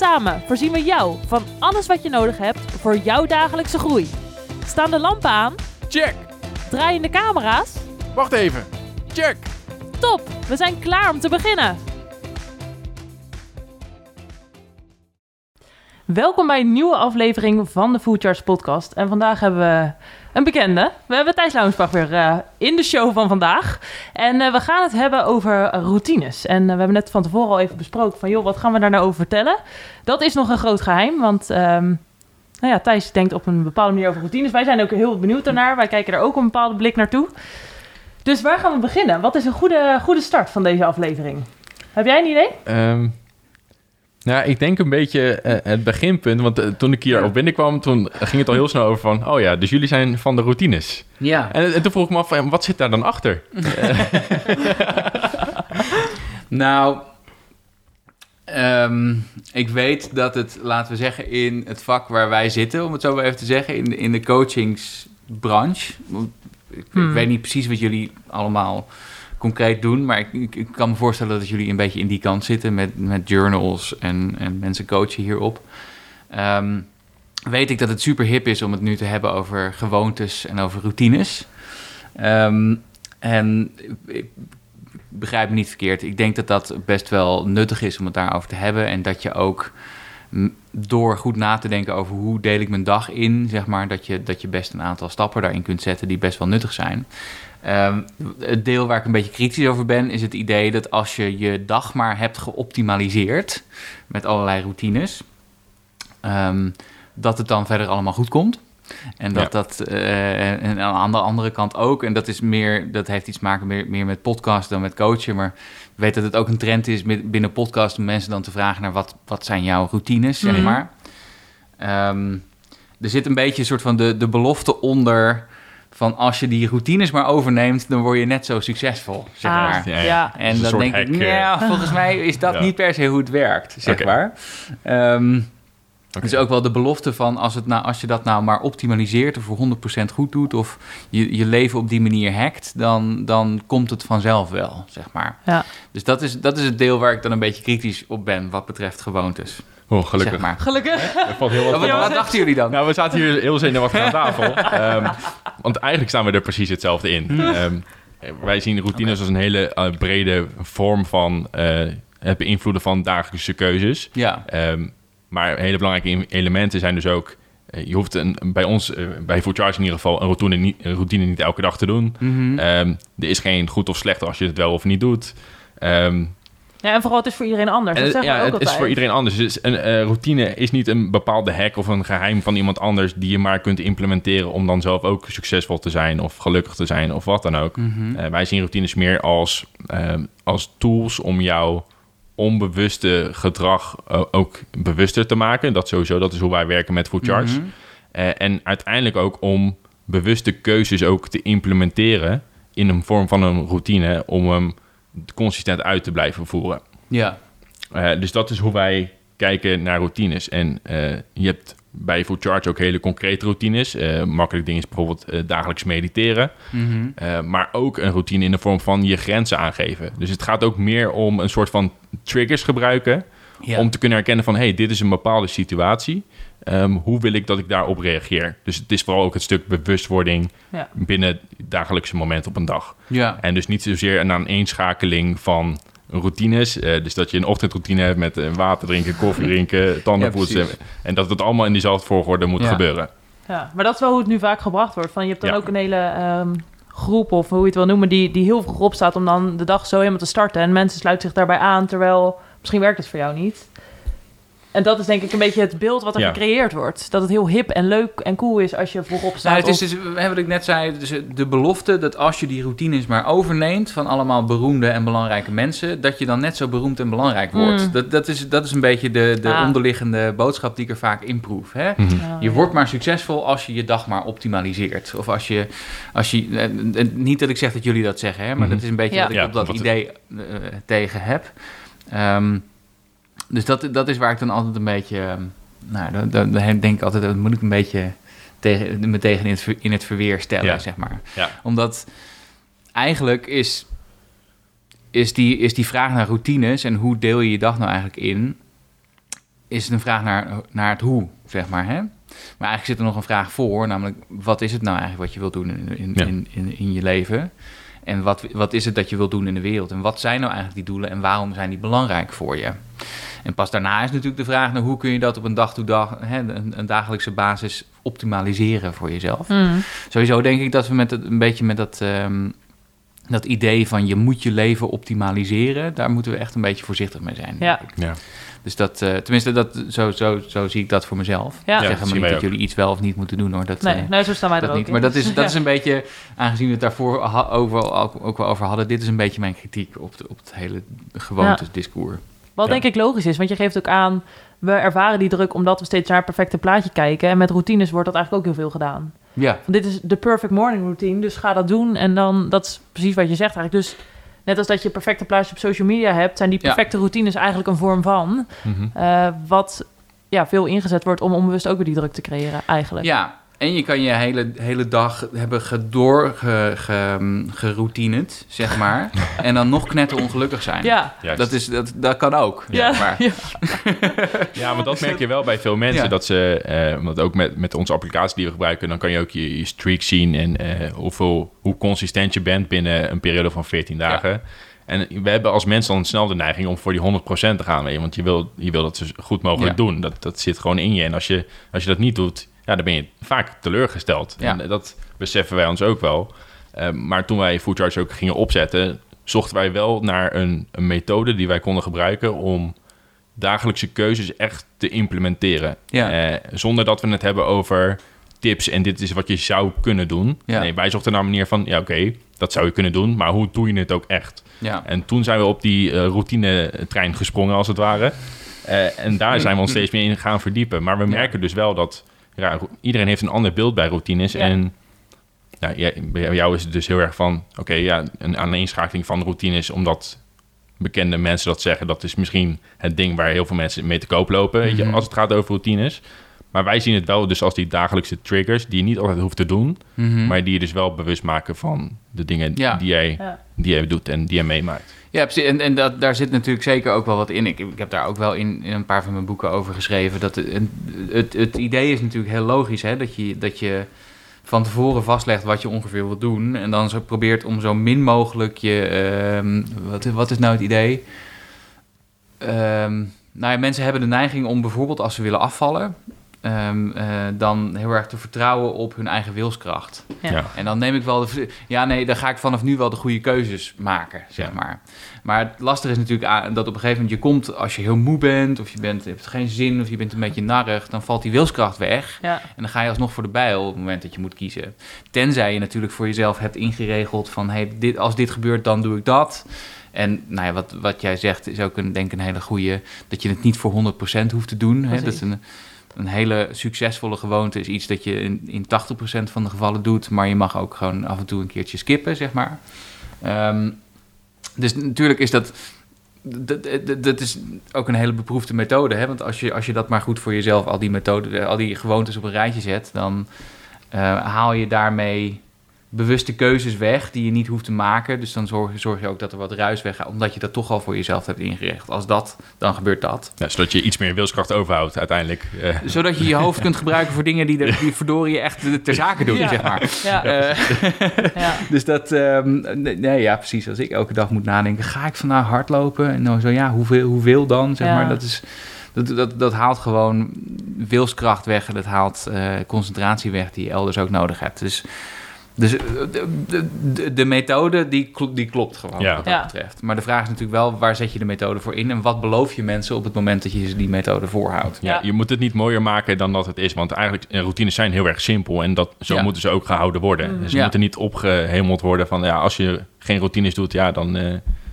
Samen voorzien we jou van alles wat je nodig hebt voor jouw dagelijkse groei. Staan de lampen aan? Check! Draaien de camera's? Wacht even. Check! Top, we zijn klaar om te beginnen. Welkom bij een nieuwe aflevering van de Food Charts podcast. En vandaag hebben we een bekende. We hebben Thijs Launsbach weer uh, in de show van vandaag. En uh, we gaan het hebben over routines. En uh, we hebben net van tevoren al even besproken van... joh, wat gaan we daar nou over vertellen? Dat is nog een groot geheim, want... Um, nou ja, Thijs denkt op een bepaalde manier over routines. Wij zijn ook heel benieuwd daarnaar. Wij kijken er ook een bepaalde blik naartoe. Dus waar gaan we beginnen? Wat is een goede, goede start van deze aflevering? Heb jij een idee? Um, nou, ik denk een beetje uh, het beginpunt. Want uh, toen ik hier op binnenkwam, toen ging het al heel snel over van... Oh ja, dus jullie zijn van de routines. Ja. En, en toen vroeg ik me af, wat zit daar dan achter? nou, um, ik weet dat het, laten we zeggen, in het vak waar wij zitten... om het zo maar even te zeggen, in de, in de coachingsbranche... Ik, hmm. ik weet niet precies wat jullie allemaal concreet doen. Maar ik, ik, kan me voorstellen dat jullie een beetje in die kant zitten met, met journals en, en mensen coachen hierop. Um, weet ik dat het super hip is om het nu te hebben over gewoontes en over routines. Um, en ik begrijp me niet verkeerd. Ik denk dat dat best wel nuttig is om het daarover te hebben. En dat je ook door goed na te denken over hoe deel ik mijn dag in, zeg maar, dat je, dat je best een aantal stappen daarin kunt zetten die best wel nuttig zijn. Um, het deel waar ik een beetje kritisch over ben, is het idee dat als je je dag maar hebt geoptimaliseerd met allerlei routines, um, dat het dan verder allemaal goed komt. En dat ja. dat, uh, en aan de andere kant ook, en dat is meer, dat heeft iets te maken meer, meer met podcast dan met coachen, maar ik weet dat het ook een trend is binnen podcast om mensen dan te vragen naar wat, wat zijn jouw routines, zeg mm -hmm. maar. Um, er zit een beetje een soort van de, de belofte onder van als je die routines maar overneemt, dan word je net zo succesvol, zeg ah, maar. Ja, ja. En dan denk ik, ja, volgens mij is dat ja. niet per se hoe het werkt, zeg okay. maar. Um, Okay. Dus ook wel de belofte van als, het nou, als je dat nou maar optimaliseert of voor 100% goed doet of je, je leven op die manier hackt, dan, dan komt het vanzelf wel, zeg maar. Ja. Dus dat is, dat is het deel waar ik dan een beetje kritisch op ben wat betreft gewoontes. Oh, gelukkig. Zeg maar. Gelukkig. Ja, valt heel wat, wat, wat, dachten jullie dan? Nou, we zaten hier heel zenuwachtig aan tafel. um, want eigenlijk staan we er precies hetzelfde in. Um, wij zien routines okay. als een hele uh, brede vorm van uh, het beïnvloeden van dagelijkse keuzes. Ja. Um, maar hele belangrijke elementen zijn dus ook... Uh, je hoeft een, bij ons, uh, bij Food Charge in ieder geval... een routine niet, een routine niet elke dag te doen. Mm -hmm. um, er is geen goed of slecht als je het wel of niet doet. Um, ja, en vooral het is voor iedereen anders. Dat en, ja, we ook het altijd. is voor iedereen anders. Dus een uh, routine is niet een bepaalde hack of een geheim van iemand anders... die je maar kunt implementeren om dan zelf ook succesvol te zijn... of gelukkig te zijn of wat dan ook. Mm -hmm. wij zien routines meer als, als tools om jou onbewuste gedrag uh, ook bewuster te maken. Dat sowieso, dat is hoe wij werken met Food Charts. Mhm. Mm -hmm. uh, en uiteindelijk ook om bewuste keuzes ook te implementeren in een vorm van een routine om hem consistent uit te blijven voeren. Ja. Uh, dus dat is hoe wij kijken naar routines. En je hebt bij Food Charge ook hele concrete routines. Uh, makkelijk ding is bijvoorbeeld dagelijks mediteren. Mm -hmm. uh, maar ook een routine in de vorm van je grenzen aangeven. Dus het gaat ook meer om een soort van triggers gebruiken... Ja. om te kunnen herkennen van... hey, dit is een bepaalde situatie. Um, hoe wil ik dat ik daarop reageer? Dus het is vooral ook het stuk bewustwording... Ja. binnen het dagelijkse moment op een dag. Ja. En dus niet zozeer een aaneenschakeling van routines. Uh, dus dat je een ochtendroutine hebt met uh, water drinken, koffie drinken, tanden poetsen. en dat het allemaal in diezelfde volgorde moet ja. gebeuren. Ja, maar dat is wel hoe het nu vaak gebracht wordt. Van, je hebt dan Ja. ook een hele um, groep, of hoe je het wil noemen, die, die heel vroeg opstaat om dan de dag zo helemaal te starten. En mensen sluiten zich daarbij aan, terwijl misschien werkt het voor jou niet. En dat is denk ik een beetje het beeld wat er Ja. gecreëerd wordt. Dat het heel hip en leuk en cool is als je voorop staat. Nou, het is dus, wat ik net zei, dus de belofte dat als je die routines maar overneemt van allemaal beroemde en belangrijke mensen, dat je dan net zo beroemd en belangrijk wordt. Mm. Dat, dat, is, dat is een beetje de, de Ah. onderliggende boodschap die ik er vaak in proef. Hè? Mhm. Ja, Je ja. wordt maar succesvol als je je dag maar optimaliseert. Of als je, als je eh, eh, niet dat ik zeg dat jullie dat zeggen, hè, maar Mhm. dat is een beetje Ja. wat ik Ja, op dat idee eh, tegen heb. Ehm, dus dat, dat is waar ik dan altijd een beetje, ehm, nou, dan, dan, dan denk ik altijd, dat moet ik een beetje tegen, me tegen in het, in het verweer stellen, Ja. zeg maar. Ja. Omdat eigenlijk is, is, die, is die vraag naar routines en hoe deel je je dag nou eigenlijk in, is het een vraag naar, naar het hoe, zeg maar. Hè? Maar eigenlijk zit er nog een vraag voor, namelijk wat is het nou eigenlijk wat je wilt doen in, in, Ja. in, in, in je leven? En wat, wat is het dat je wilt doen in de wereld? En wat zijn nou eigenlijk die doelen en waarom zijn die belangrijk voor je? En pas daarna is natuurlijk de vraag, nou, hoe kun je dat op een dag to dag, hè, een, een dagelijkse basis optimaliseren voor jezelf? Mm. Sowieso denk ik dat we met het, een beetje met dat, ehm, dat idee van je moet je leven optimaliseren, daar moeten we echt een beetje voorzichtig mee zijn. Ja. Ja. Dus dat, eh, tenminste, dat, zo, zo, zo zie ik dat voor mezelf. Ja. Ik Ja, zeg dat helemaal zien niet dat ook. jullie iets wel of niet moeten doen hoor. Dat, Nee, eh, nee, zo staan wij dat er ook niet. in. Maar dat is, dat Ja. is een beetje, aangezien we het daarvoor over, ook, ook wel over hadden, dit is een beetje mijn kritiek op, de, op het hele gewoontesdiscours. Wat Ja. denk ik logisch is, want je geeft ook aan... we ervaren die druk omdat we steeds naar het perfecte plaatje kijken... en met routines wordt dat eigenlijk ook heel veel gedaan. Ja, Van, dit is de perfect morning routine, dus ga dat doen. En dan, dat is precies wat je zegt eigenlijk. Dus net als dat je perfecte plaatjes op social media hebt... zijn die Ja. perfecte routines eigenlijk een vorm van... Mhm. eh, wat ja, veel ingezet wordt om onbewust ook weer die druk te creëren eigenlijk. ja. En je kan je hele, hele dag hebben gedoor ge, ge, geroutined, zeg maar. en dan nog knetter ongelukkig zijn. Ja, Juist. Dat, is, dat, dat kan ook. ja, zeg maar. ja. Ja, maar dat merk je wel bij veel mensen. Ja. Dat ze, eh, omdat ook met, met onze applicatie die we gebruiken, dan kan je ook je, je streak zien en eh, hoeveel, hoe consistent je bent binnen een periode van 14 dagen. En we hebben als mensen dan snel de neiging om voor die 100% te gaan. Weet je, want je wil, je wil dat zo goed mogelijk Ja. doen. Dat, dat zit gewoon in je. En als je, als je dat niet doet, ja, dan ben je vaak teleurgesteld. Ja. En dat beseffen wij ons ook wel. Eh, maar toen wij Food Charge ook gingen opzetten, zochten wij wel naar een, een methode die wij konden gebruiken om dagelijkse keuzes echt te implementeren. Ja. Eh, zonder dat we het hebben over tips en dit is wat je zou kunnen doen. Ja. Nee, wij zochten naar een manier van, ja oké, dat zou je kunnen doen, maar hoe doe je het ook echt? Ja. En toen zijn we op die eh, routine-trein gesprongen, als het ware. Eh, en daar zijn we ons steeds meer in gaan verdiepen. Maar we merken dus wel dat ja, iedereen heeft een ander beeld bij routines. Ja. En ja, jij- bij jou is het dus heel erg van... oké, ja, een aaneenschakeling van routines... omdat bekende mensen dat zeggen... dat is misschien het ding waar heel veel mensen mee te koop lopen... weet je, Mhm. als het gaat over routines. Maar wij zien het wel dus als die dagelijkse triggers... die je niet altijd hoeft te doen... Mhm. maar die je dus wel bewust maken van de dingen Ja. die, jij, Ja. die jij doet en die jij meemaakt. Ja, precies. En, en dat, daar zit natuurlijk zeker ook wel wat in. Ik, ik heb daar ook wel in, in een paar van mijn boeken over geschreven. Dat het, het, het idee is natuurlijk heel logisch, hè? Dat, je, dat je van tevoren vastlegt wat je ongeveer wilt doen. En dan zo probeert om zo min mogelijk je... ehm, wat, wat is nou het idee? Ehm, nou ja, mensen hebben de neiging om bijvoorbeeld als ze willen afvallen... ehm, eh, dan heel erg te vertrouwen op hun eigen wilskracht. Ja. Ja. En dan neem ik wel de... Ja, nee, dan ga ik vanaf nu wel de goede keuzes maken, zeg Ja. maar. Maar het lastige is natuurlijk aan- dat op een gegeven moment je komt... als je heel moe bent, of je, bent, je hebt geen zin... of je bent een beetje narrig, dan valt die wilskracht weg. Ja. En dan ga je alsnog voor de bijl op het moment dat je moet kiezen. Tenzij je natuurlijk voor jezelf hebt ingeregeld van... Hey, dit, als dit gebeurt, dan doe ik dat. En nou ja, wat, wat jij zegt is ook een, denk ik een hele goede... dat je het niet voor 100% hoeft te doen. Hè? Dat is een, een hele succesvolle gewoonte is iets dat je in, in 80% van de gevallen doet... maar je mag ook gewoon af en toe een keertje skippen, zeg maar. Ehm, dus natuurlijk is dat... Dat, is ook een hele beproefde methode. Hè? Want als je, als je dat maar goed voor jezelf, al die methoden, al die gewoontes op een rijtje zet, dan eh, haal je daarmee bewuste keuzes weg die je niet hoeft te maken. Dus dan zorg, zorg je ook dat er wat ruis weggaat, omdat je dat toch al voor jezelf hebt ingericht. Als dat, dan gebeurt dat. Ja, zodat je iets meer wilskracht overhoudt uiteindelijk. Eh, Zodat je je hoofd kunt gebruiken voor dingen die, er, die verdorie je echt ter zake doen, Ja. zeg maar. Ja. Eh, ja. dus dat, ehm, nee, ja, precies. Als ik elke dag moet nadenken, ga ik vandaag hardlopen? En dan zo, ja, hoeveel, hoeveel dan? Zeg Ja. maar, dat, is, dat, dat, dat haalt gewoon wilskracht weg en dat haalt eh, concentratie weg die je elders ook nodig hebt. Dus Dus eh, de, de, de, de methode, die, kl- die klopt gewoon Ja. wat dat Ja. betreft. Maar de vraag is natuurlijk wel, waar zet je de methode voor in? En wat beloof je mensen op het moment dat je ze die methode voorhoudt? Ja, Ja. Je moet het niet mooier maken dan dat het is. Want eigenlijk, eh, routines zijn heel erg simpel. En dat, zo Ja. moeten ze ook gehouden worden. Mm. Dus ze Ja. moeten niet opgehemeld worden van... Ja, als je geen routines doet, ja, dan... eh,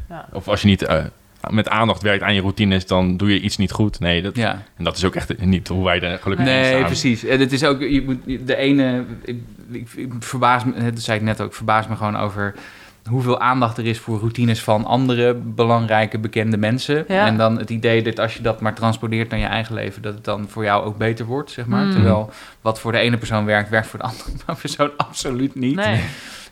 Ja. Of als je niet eh, met aandacht werkt aan je routines, dan doe je iets niet goed. Nee, dat, Ja. en dat is ook echt niet hoe wij er gelukkig in Nee, precies. En het is ook, je moet, de ene, ik, ik, ik verbaas me, dat zei ik net ook, verbaas me gewoon over hoeveel aandacht er is voor routines van andere belangrijke, bekende mensen. Ja. En dan het idee dat als je dat maar transporteert naar je eigen leven, dat het dan voor jou ook beter wordt, zeg maar. Mm. Terwijl wat voor de ene persoon werkt, werkt voor de andere persoon absoluut niet. Nee.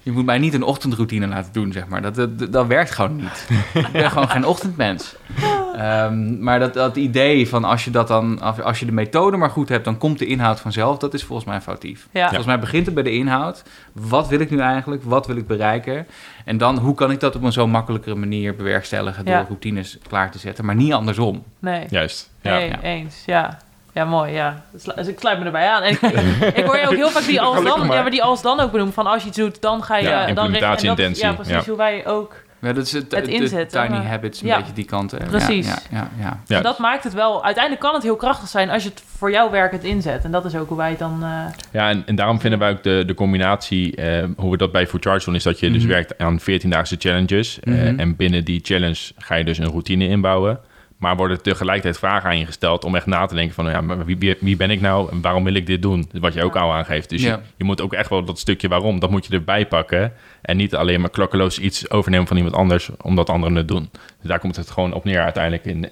Je moet mij niet een ochtendroutine laten doen, zeg maar. Dat, dat, dat werkt gewoon niet. ik ben gewoon geen ochtendmens. Ehm, maar dat, dat idee van als je, dat dan, als je de methode maar goed hebt, dan komt de inhoud vanzelf. Dat is volgens mij foutief. Ja. Volgens mij begint het bij de inhoud. Wat wil ik nu eigenlijk? Wat wil ik bereiken? En dan, hoe kan ik dat op een zo makkelijkere manier bewerkstelligen door Ja. routines klaar te zetten, maar niet andersom. Nee. Juist. Ja. Nee, Ja. eens. Ja. Ja, mooi, ja. Dus ik sluit me erbij aan. En ik, ik hoor je ook heel vaak die als dan, ja, maar die als dan ook benoemen. Van als je iets doet, dan ga je... Ja, dan en dat- implementatieintentie, Ja, precies. ja. Hoe wij ook... Ja, dat is het, Het tiny habits, een Ja. beetje die kant. hè. Precies. Ja, ja, ja, Ja. En dat maakt het wel... Uiteindelijk kan het heel krachtig zijn als je het voor jouw werk het inzet. En dat is ook hoe wij het dan... eh, Ja, en, en daarom vinden wij ook de, de combinatie, eh, hoe we dat bij Food Charge doen, is dat je dus Mhm. werkt aan 14-daagse challenges. eh, Mhm. en binnen die challenge ga je dus een routine inbouwen. Maar worden tegelijkertijd vragen aan je gesteld om echt na te denken van, ja, maar wie, wie- ben ik nou en waarom wil ik dit doen? Wat je ook Ja. al aangeeft. Dus Ja. je, je moet ook echt wel dat stukje waarom, dat moet je erbij pakken. En niet alleen maar klakkeloos iets overnemen van iemand anders, omdat anderen het doen. Dus daar komt het gewoon op neer uiteindelijk in,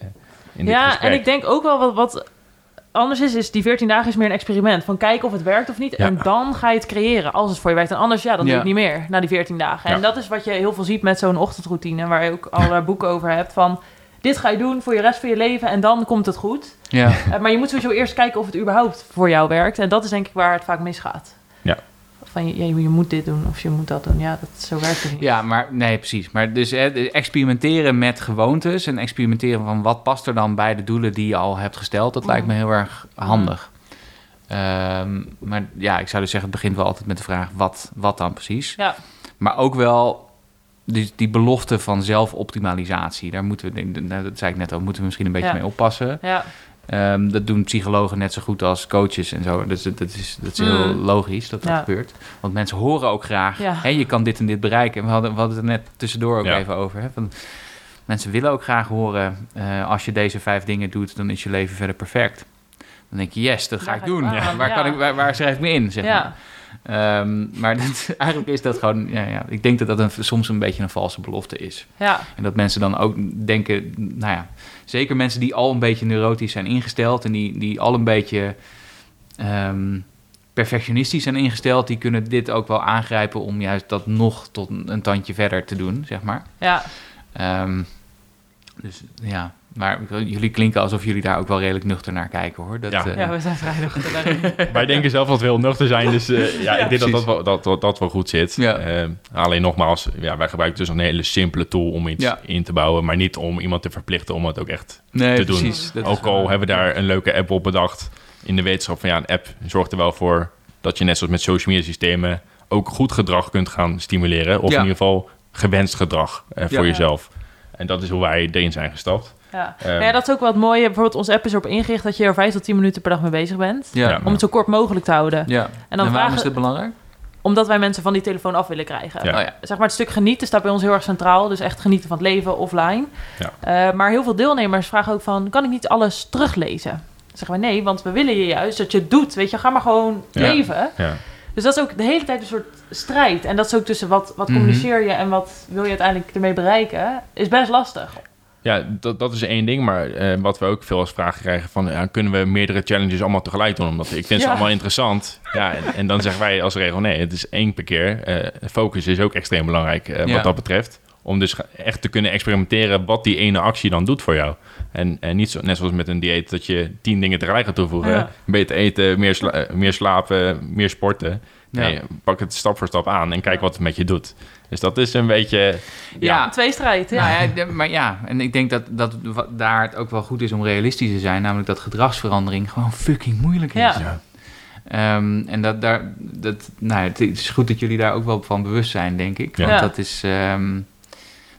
in dit ja, gesprek. en ik denk ook wel wat, wat anders is, is die 14 dagen is meer een experiment. Van kijken of het werkt of niet. Ja. En dan ga je het creëren als het voor je werkt. En anders, ja, dan doe je Ja. het niet meer na die 14 dagen. En Ja. dat is wat je heel veel ziet met zo'n ochtendroutine. Waar je ook allerlei boeken over hebt. Van dit ga je doen voor je rest van je leven en dan komt het goed. ja. Eh, maar je moet sowieso eerst kijken of het überhaupt voor jou werkt. En dat is denk ik waar het vaak misgaat. Ja. Van je, je, moet dit doen of je moet dat doen. Ja, dat, zo werkt het niet. Ja, maar nee, precies. Maar dus hè, experimenteren met gewoontes en experimenteren van wat past er dan bij de doelen die je al hebt gesteld, dat lijkt me heel erg handig. Ehm, maar ja, ik zou dus zeggen, het begint wel altijd met de vraag wat, wat dan precies. Ja. Maar ook wel die, die belofte van zelfoptimalisatie. Daar moeten we, denk- dat zei ik net al, moeten we misschien een beetje Ja. mee oppassen. Ja, Ehm, dat doen psychologen net zo goed als coaches en zo. Dus dat, dat is, dat is heel Mm. logisch dat dat Ja. gebeurt. Want mensen horen ook graag, Ja. hè, je kan dit en dit bereiken. En we hadden, we hadden het er net tussendoor ook Ja. even over. Hè, van, mensen willen ook graag horen, eh, als je deze vijf dingen doet, dan is je leven verder perfect. Dan denk je, yes, dat ga ik doen. aan, Waar, kan ik, waar, waar schrijf ik me in, zeg maar. Ehm, maar dat, eigenlijk is dat gewoon, ja, ja, ik denk dat dat een, soms een beetje een valse belofte is. ja. En dat mensen dan ook denken, nou ja, zeker mensen die al een beetje neurotisch zijn ingesteld en die, die al een beetje ehm, perfectionistisch zijn ingesteld, die kunnen dit ook wel aangrijpen om juist dat nog tot een, een tandje verder te doen, zeg maar. ja. Ehm, dus ja, maar jullie klinken alsof jullie daar ook wel redelijk nuchter naar kijken hoor. Dat, Ja. eh, Ja, we zijn vrij nuchter daarin. Wij denken zelf dat we heel nuchter zijn, dus eh, ja, Ja, ik denk dat dat wel, dat, dat, dat wel goed zit. Ja. Eh, alleen nogmaals, ja, wij gebruiken dus een hele simpele tool om iets Ja. in te bouwen, maar niet om iemand te verplichten om het ook echt nee, te doen. precies. Dat is ook al hebben we daar een leuke app op bedacht in de wetenschap van ja, een app zorgt er wel voor dat je net zoals met social media systemen ook goed gedrag kunt gaan stimuleren, of Ja. in ieder geval gewenst gedrag eh, voor Ja. jezelf. En dat is hoe wij erin zijn gestapt. Ja. Ehm, ja, dat is ook wat mooie. Bijvoorbeeld onze app is erop ingericht dat je er 5 tot 10 minuten per dag mee bezig bent. Ja, Ja. Om het zo kort mogelijk te houden. ja. En En, dan waarom vragen, is dit belangrijk? omdat wij mensen van die telefoon af willen krijgen. Ja. Oh ja. Zeg maar het stuk genieten staat bij ons heel erg centraal. Dus echt genieten van het leven offline. Ja. Eh, maar heel veel deelnemers vragen ook van... kan ik niet alles teruglezen? Zeggen wij nee, want we willen je juist dat je het doet. Weet je, ga maar gewoon Ja. leven. ja. Dus dat is ook de hele tijd een soort strijd. En dat is ook tussen wat, wat Mhm. communiceer je... en wat wil je uiteindelijk ermee bereiken... is best lastig. Ja, dat, dat is één ding. Maar eh, wat we ook veel als vraag krijgen van... Ja, kunnen we meerdere challenges allemaal tegelijk doen? Omdat ik vind ze allemaal interessant. Ja, en, en dan zeggen wij als regel... Nee, het is één per keer. Eh, focus is ook extreem belangrijk eh, Ja. wat dat betreft. Om dus echt te kunnen experimenteren... wat die ene actie dan doet voor jou. En, en niet zo, net zoals met een dieet... dat je tien dingen tegelijk gaat toevoegen. Beter eten, meer, sla- meer slapen, meer sporten. Nee, Ja. pak het stap voor stap aan... en kijk wat het met je doet. Dus dat is een beetje... Ja. Een tweestrijd, ja. Nou ja, maar ja, en ik denk dat, dat daar het ook wel goed is om realistisch te zijn. Namelijk dat gedragsverandering gewoon fucking moeilijk is. Ehm, en dat, daar, dat, nou, ja, het is goed dat jullie daar ook wel van bewust zijn, denk ik. Ja. Want dat is... ehm,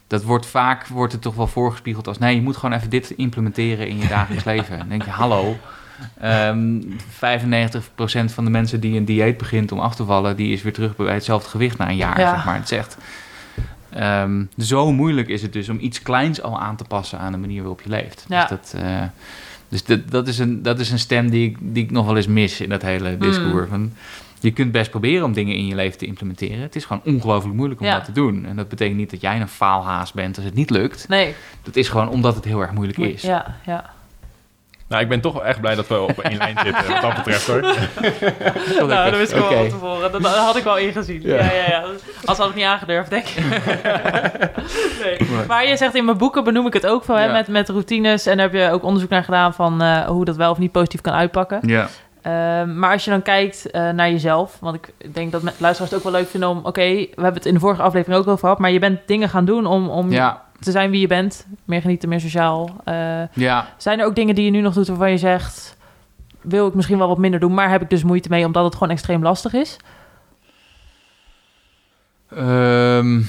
dat wordt vaak wordt het toch wel voorgespiegeld als... nee, je moet gewoon even dit implementeren in je dagelijks leven. Dan denk je, hallo... ehm 95% van de mensen die een dieet begint om af te vallen... die is weer terug bij hetzelfde gewicht na een jaar, Ja. zeg maar. Het is echt... ehm, zo moeilijk is het dus om iets kleins al aan te passen aan de manier waarop je leeft. Ja. Dus, dat, eh, dus dat, dat, is een, dat is een stem die ik, die ik nog wel eens mis in dat hele discours. Van, je kunt best proberen om dingen in je leven te implementeren. Het is gewoon ongelooflijk moeilijk om Ja. dat te doen. En dat betekent niet dat jij een faalhaas bent als het niet lukt. Nee. Dat is gewoon omdat het heel erg moeilijk is. Ja, ja. Nou, ik ben toch wel echt blij dat we op één lijn zitten, wat dat betreft hoor. Nou, dat wist ik wel Oké. van tevoren. Dat, dat had ik wel ingezien. Ja. Ja. Ja, ja, Als had ik niet aangedurfd, denk ik. nee. Maar je zegt in mijn boeken benoem ik het ook veel, hè, Ja. met, met routines. En daar heb je ook onderzoek naar gedaan van eh, hoe dat wel of niet positief kan uitpakken. Ja. Ehm, maar als je dan kijkt eh, naar jezelf, want ik denk dat met luisteraars het ook wel leuk vinden om, oké, we hebben het in de vorige aflevering ook over gehad, maar je bent dingen gaan doen om, om Ja. Te zijn wie je bent, meer genieten, meer sociaal. Eh, Ja. zijn er ook dingen die je nu nog doet waarvan je zegt, wil ik misschien wel wat minder doen, maar heb ik dus moeite mee omdat het gewoon extreem lastig is? Ehm.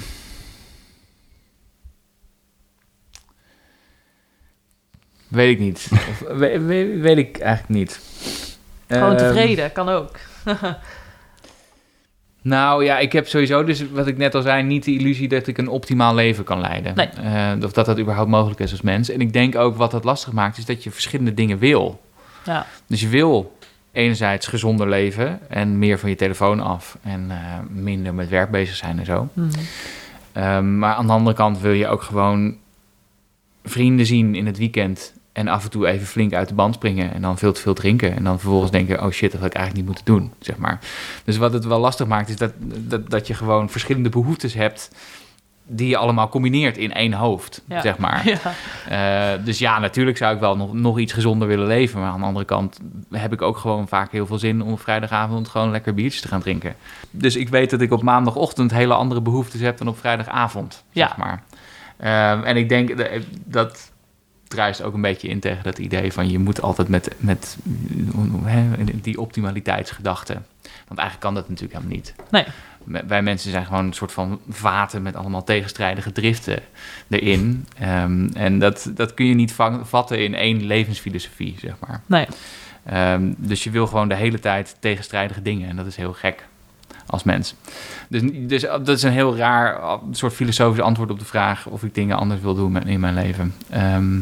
weet ik niet. Of, we- we- weet ik eigenlijk niet. Gewoon Ehm, tevreden, kan ook. Nou ja, ik heb sowieso dus, wat ik net al zei, niet de illusie dat ik een optimaal leven kan leiden. Nee. Eh, of dat dat überhaupt mogelijk is als mens. En ik denk ook wat dat lastig maakt, is dat je verschillende dingen wil. Ja, Dus je wil enerzijds gezonder leven en meer van je telefoon af en eh, minder met werk bezig zijn en zo. Mhm. Ehm, maar aan de andere kant wil je ook gewoon vrienden zien in het weekend. En af en toe even flink uit de band springen. En dan veel te veel drinken. En dan vervolgens denken: oh shit, dat had ik eigenlijk niet moeten doen. Zeg maar. Dus wat het wel lastig maakt, is dat, dat, dat je gewoon verschillende behoeftes hebt. die je allemaal combineert in één hoofd. Ja. Zeg maar. ja. Eh, dus ja, natuurlijk zou ik wel nog, nog iets gezonder willen leven. Maar aan de andere kant heb ik ook gewoon vaak heel veel zin om op vrijdagavond gewoon lekker biertjes te gaan drinken. Dus ik weet dat ik op maandagochtend hele andere behoeftes heb dan op vrijdagavond. Ja. Zeg maar. Ehm, en ik denk dat druist ook een beetje in tegen dat idee van je moet altijd met, met hè, die optimaliteitsgedachte. Want eigenlijk kan dat natuurlijk helemaal niet. Nee. Wij mensen zijn gewoon een soort van vaten met allemaal tegenstrijdige driften erin. Ehm, en dat, dat kun je niet vang- vatten in één levensfilosofie, zeg maar. Nee. Ehm, dus je wil gewoon de hele tijd tegenstrijdige dingen. En dat is heel gek als mens. Dus, dus dat is een heel raar soort filosofisch antwoord op de vraag of ik dingen anders wil doen in mijn leven. Ehm,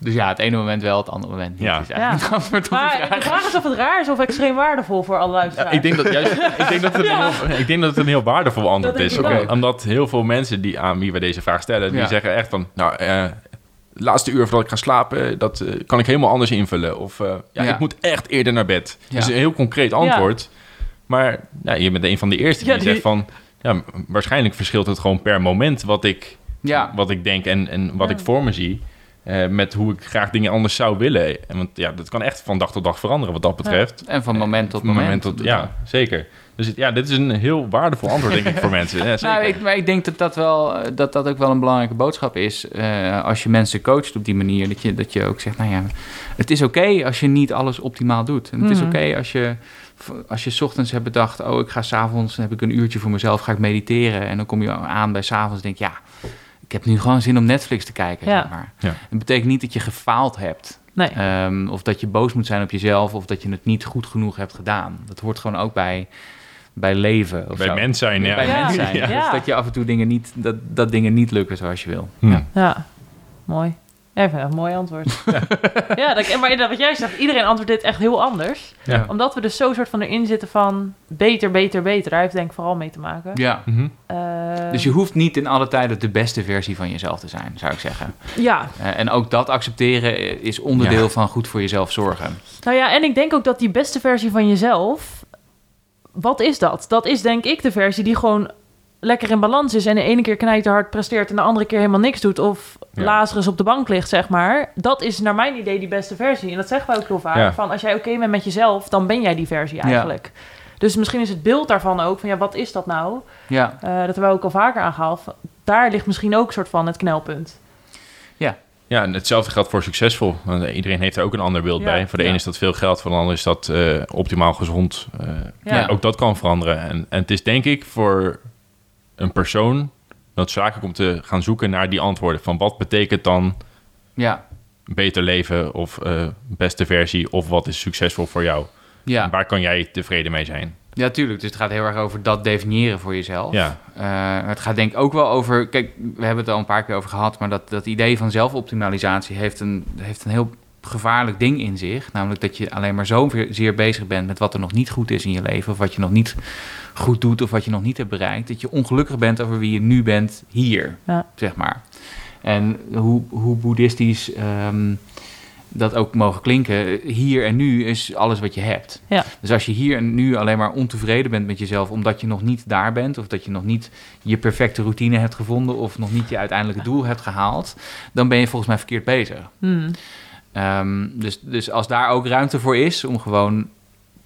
dus ja, het ene moment wel, het andere moment niet. Ja. Is eigenlijk Ja. Maar vraag. de vraag is of het raar is of extreem waardevol voor alle Ja, luisteraars. ik, denk dat juist, ik, denk dat het een heel, ik denk dat het een heel waardevol antwoord Dat is. Om- Omdat heel veel mensen die aan wie we deze vraag stellen, die Ja. zeggen echt van... Nou, eh, laatste uur voordat ik ga slapen, dat eh, kan ik helemaal anders invullen. Of eh, ja, Ja. ik moet echt eerder naar bed. Ja. Dat is een heel concreet antwoord. Maar ja, je bent een van de eerste die, Ja, die- zegt van... Ja, waarschijnlijk verschilt het gewoon per moment wat ik, Ja, wat ik denk en, en wat Ja. ik voor me zie. Eh, met hoe ik graag dingen anders zou willen. En want ja, dat kan echt van dag tot dag veranderen wat dat betreft. en van moment tot Van moment. tot, ja, zeker. Dus het- ja, dit is een heel waardevol antwoord, denk ik, voor mensen. Ja, zeker. Nou, ik, maar ik denk dat dat, wel, eh, dat dat ook wel een belangrijke boodschap is. eh, als je mensen coacht op die manier. Dat je, dat je ook zegt, nou ja, het is oké als je niet alles optimaal doet. En het is Mhm. oké als je, als je 's ochtends hebt bedacht... oh, ik ga s'avonds, dan heb ik een uurtje voor mezelf, ga ik mediteren. En dan kom je aan bij s'avonds en denk ja, ik heb nu gewoon zin om Netflix te kijken. Ja. Zeg maar. Ja. Het betekent niet dat je gefaald hebt. Nee. Ehm, of dat je boos moet zijn op jezelf, of dat je het niet goed genoeg hebt gedaan. Dat hoort gewoon ook bij, bij leven. Of Bij zo. mens zijn, ja. Bij Ja. mens zijn. Ja. Dus dat je af en toe dingen niet, dat, dat dingen niet lukken zoals je wil. Hm. Ja. Ja, mooi. Ja, ik vind dat een mooi antwoord. ja, dat, maar wat jij zegt, iedereen antwoordt dit echt heel anders. Ja. Omdat we dus zo soort van erin zitten van beter, beter, beter. Daar heeft denk ik vooral mee te maken. Ja. Mhm. Eh, Dus je hoeft niet in alle tijden de beste versie van jezelf te zijn, zou ik zeggen. Ja, Eh, en ook dat accepteren is onderdeel Ja. van goed voor jezelf zorgen. nou ja, en ik denk ook dat die beste versie van jezelf... Wat is dat? Dat is denk ik de versie die gewoon lekker in balans is... en de ene keer knijterhard presteert en de andere keer helemaal niks doet... of Ja. Lazarus op de bank ligt, zeg maar. Dat is naar mijn idee die beste versie. En dat zeggen wij ook heel vaak. Ja. Van als jij oké bent met jezelf, dan ben jij die versie eigenlijk. Dus misschien is het beeld daarvan ook van... ja, wat is dat nou? Ja, Eh, dat hebben we ook al vaker aangehaald. Daar ligt misschien ook een soort van het knelpunt. Ja, en hetzelfde geldt voor succesvol. Want iedereen heeft er ook een ander beeld Ja. bij. Voor de Ja. ene is dat veel geld, voor de ander is dat eh, optimaal gezond. Eh, Ja. ja, ook dat kan veranderen. En, en het is denk ik voor een persoon noodzakelijk om te gaan zoeken naar die antwoorden. Van wat betekent dan Ja, beter leven of eh, beste versie of wat is succesvol voor jou? ja. En waar kan jij tevreden mee zijn? ja, tuurlijk. Dus het gaat heel erg over dat definiëren voor jezelf. Ja, Eh, het gaat denk ik ook wel over... Kijk, we hebben het al een paar keer over gehad... maar dat, dat idee van zelfoptimalisatie heeft een, heeft een heel gevaarlijk ding in zich. Namelijk dat je alleen maar zo zeer bezig bent... met wat er nog niet goed is in je leven... of wat je nog niet goed doet of wat je nog niet hebt bereikt... dat je ongelukkig bent over wie je nu bent hier, Ja. zeg maar. En hoe, hoe boeddhistisch ehm, dat ook mogen klinken... hier en nu is alles wat je hebt. Ja. Dus als je hier en nu alleen maar ontevreden bent met jezelf... omdat je nog niet daar bent... of dat je nog niet je perfecte routine hebt gevonden... of nog niet je uiteindelijke doel hebt gehaald... dan ben je volgens mij verkeerd bezig. Hmm. Ehm, dus, dus als daar ook ruimte voor is... om gewoon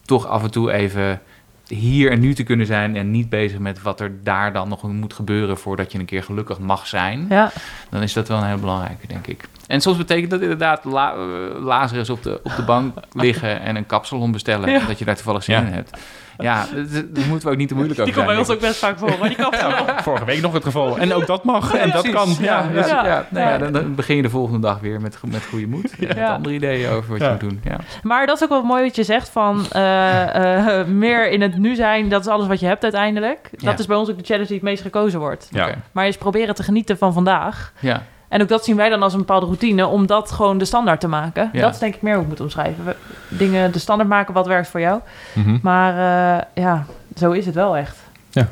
toch af en toe even hier en nu te kunnen zijn... en niet bezig met wat er daar dan nog moet gebeuren... voordat je een keer gelukkig mag zijn... Ja. dan is dat wel een heel belangrijke, denk ik. En soms betekent dat inderdaad la Lazarus op de, op de bank liggen... en een kapsalon bestellen, Ja. dat je daar toevallig zin Ja. in hebt. Ja, dat- daar moeten we ook niet te moeilijk Die over komt zijn. bij ons ook best vaak voor, maar die kapsalon. vorige week nog het geval. En ook dat mag en dat Precies, kan. Ja, Ja, dus, ja. ja. nou dan, dan begin je de volgende dag weer met, met goede moed. Met andere ideeën over wat Ja. je moet doen. Ja. Maar dat is ook wel mooi wat je zegt van eh, eh, meer in het nu zijn, dat is alles wat je hebt uiteindelijk. Dat Ja. is bij ons ook de challenge die het meest gekozen wordt. Maar eens proberen te genieten van vandaag. ja. En ook dat zien wij dan als een bepaalde routine, om dat gewoon de standaard te maken. Ja. Dat is denk ik meer hoe ik moet omschrijven. We- dingen de standaard maken wat werkt voor jou. Mhm. Maar eh, ja, zo is het wel echt. Ja.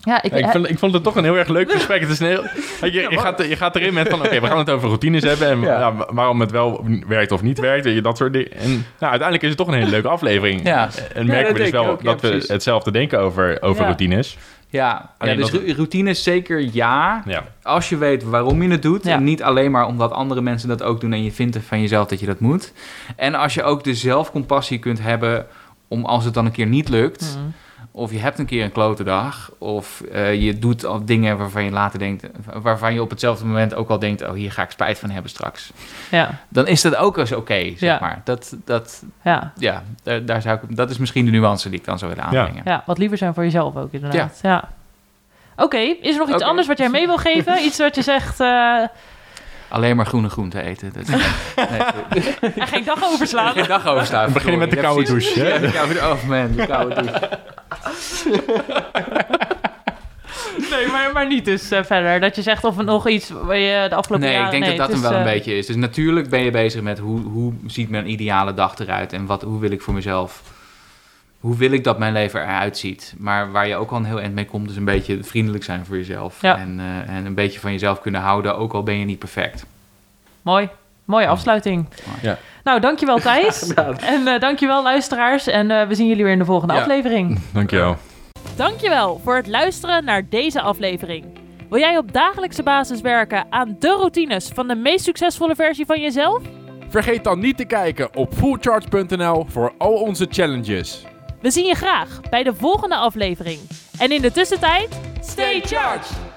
Ja, ik, Ja, ik, vond, ik vond het toch een heel erg leuk gesprek. Het is een heel, je, gaat, je gaat erin met van, oké, we gaan het over routines hebben... en Ja. ja, waarom het wel werkt of niet werkt, weet je, dat soort dingen. En nou, uiteindelijk is het toch een hele leuke aflevering. En merken we dus wel ook, dat we hetzelfde denken over, over Ja. routines. Ja, dus dat- ru- routines zeker ja. Ja. Als je weet waarom je het doet. Ja. En niet alleen maar omdat andere mensen dat ook doen en je vindt van jezelf dat je dat moet. En als je ook de zelfcompassie kunt hebben om als het dan een keer niet lukt. Mhm. Of je hebt een keer een klote dag. Of eh, je doet al dingen waarvan je later denkt. Waarvan je op hetzelfde moment ook al denkt. Oh, hier ga ik spijt van hebben straks. Ja, Dan is dat ook eens oké, zeg Ja. maar. Dat, dat, ja, ja, daar, daar zou ik, dat is misschien de nuance die ik dan zou willen Ja. aanbrengen. ja, wat liever zijn voor jezelf ook inderdaad. Ja. Oké, is er nog iets anders wat jij mee wil geven? Iets wat je zegt eh, Alleen maar groene groenten eten. Dat, nee, en geen dag overslaan? geen dag overstaan. We beginnen met de koude douche. Ja, de koude, oh man, de koude douche. Nee, maar, maar niet dus eh, verder. Dat je zegt of nog iets waar je de afgelopen Nee, ik jaren... denk dat dat hem wel een eh, beetje is. Dus natuurlijk ben je bezig met hoe, hoe ziet mijn ideale dag eruit en wat, hoe wil ik voor mezelf, hoe wil ik dat mijn leven eruit ziet. Maar waar je ook al een heel eind mee komt, is een beetje vriendelijk zijn voor jezelf. Ja. En, eh, en een beetje van jezelf kunnen houden, ook al ben je niet perfect. Mooi. Mooie afsluiting. Ja. Nou, dankjewel Thijs. en eh, dankjewel luisteraars. En eh, we zien jullie weer in de volgende Ja. aflevering. Dankjewel. Dankjewel voor het luisteren naar deze aflevering. Wil jij op dagelijkse basis werken aan de routines van de meest succesvolle versie van jezelf? Vergeet dan niet te kijken op fullcharge.nl voor al onze challenges. We zien je graag bij de volgende aflevering. En in de tussentijd, stay charged!